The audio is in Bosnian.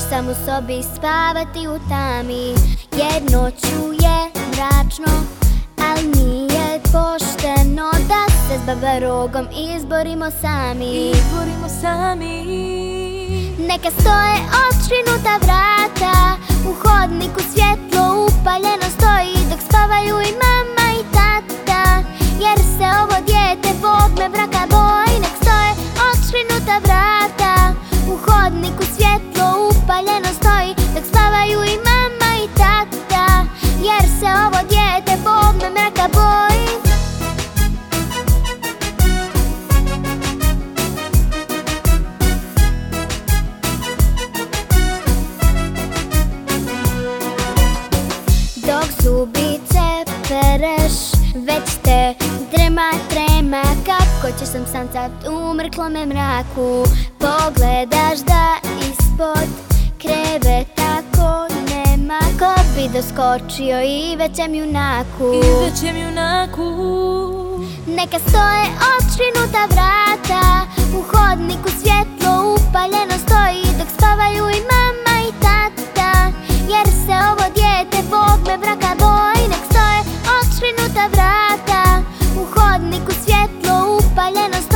Samu sam u sobi spavati u tami noću je mračno, al nije pošteno Da se s babarogom izborimo sami Izborimo sami Neka stoje ta vrata zubice pereš Već te drema, trema Kako će sam sad u mrklome mraku Pogledaš da ispod kreve tako nema Ko bi doskočio i većem junaku I većem junaku Neka stoje odšinuta vrata bailando